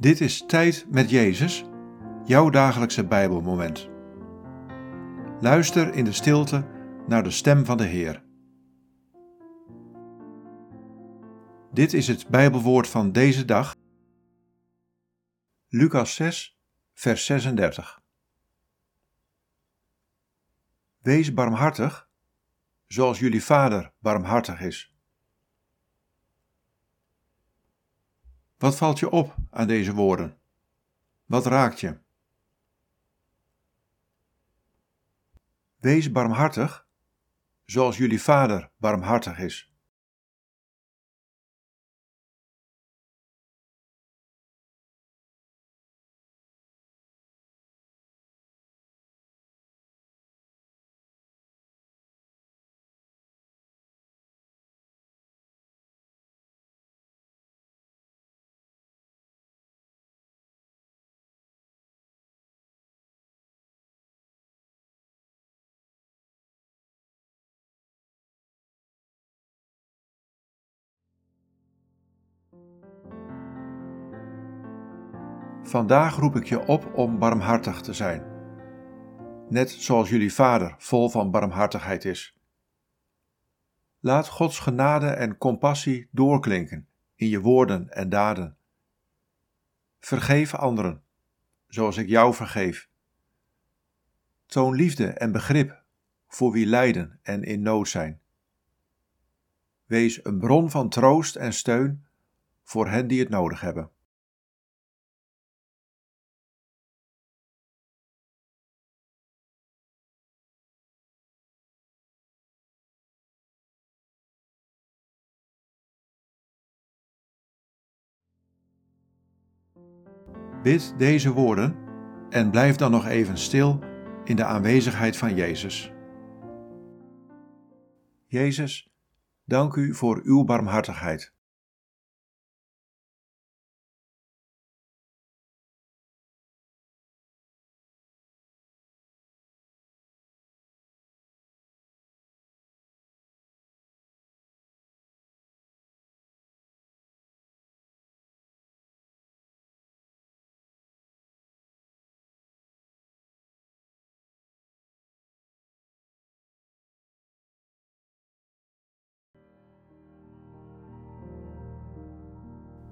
Dit is Tijd met Jezus, jouw dagelijkse Bijbelmoment. Luister in de stilte naar de stem van de Heer. Dit is het Bijbelwoord van deze dag. Lucas 6, vers 36. Wees barmhartig, zoals jullie Vader barmhartig is. Wat valt je op aan deze woorden? Wat raakt je? Wees barmhartig, zoals jullie Vader barmhartig is. Vandaag roep ik je op om barmhartig te zijn. Net zoals jullie Vader vol van barmhartigheid is. Laat Gods genade en compassie doorklinken in je woorden en daden. Vergeef anderen, zoals ik jou vergeef. Toon liefde en begrip voor wie lijden en in nood zijn. Wees een bron van troost en steun voor hen die het nodig hebben. Bid deze woorden en blijf dan nog even stil in de aanwezigheid van Jezus. Jezus, dank u voor uw barmhartigheid.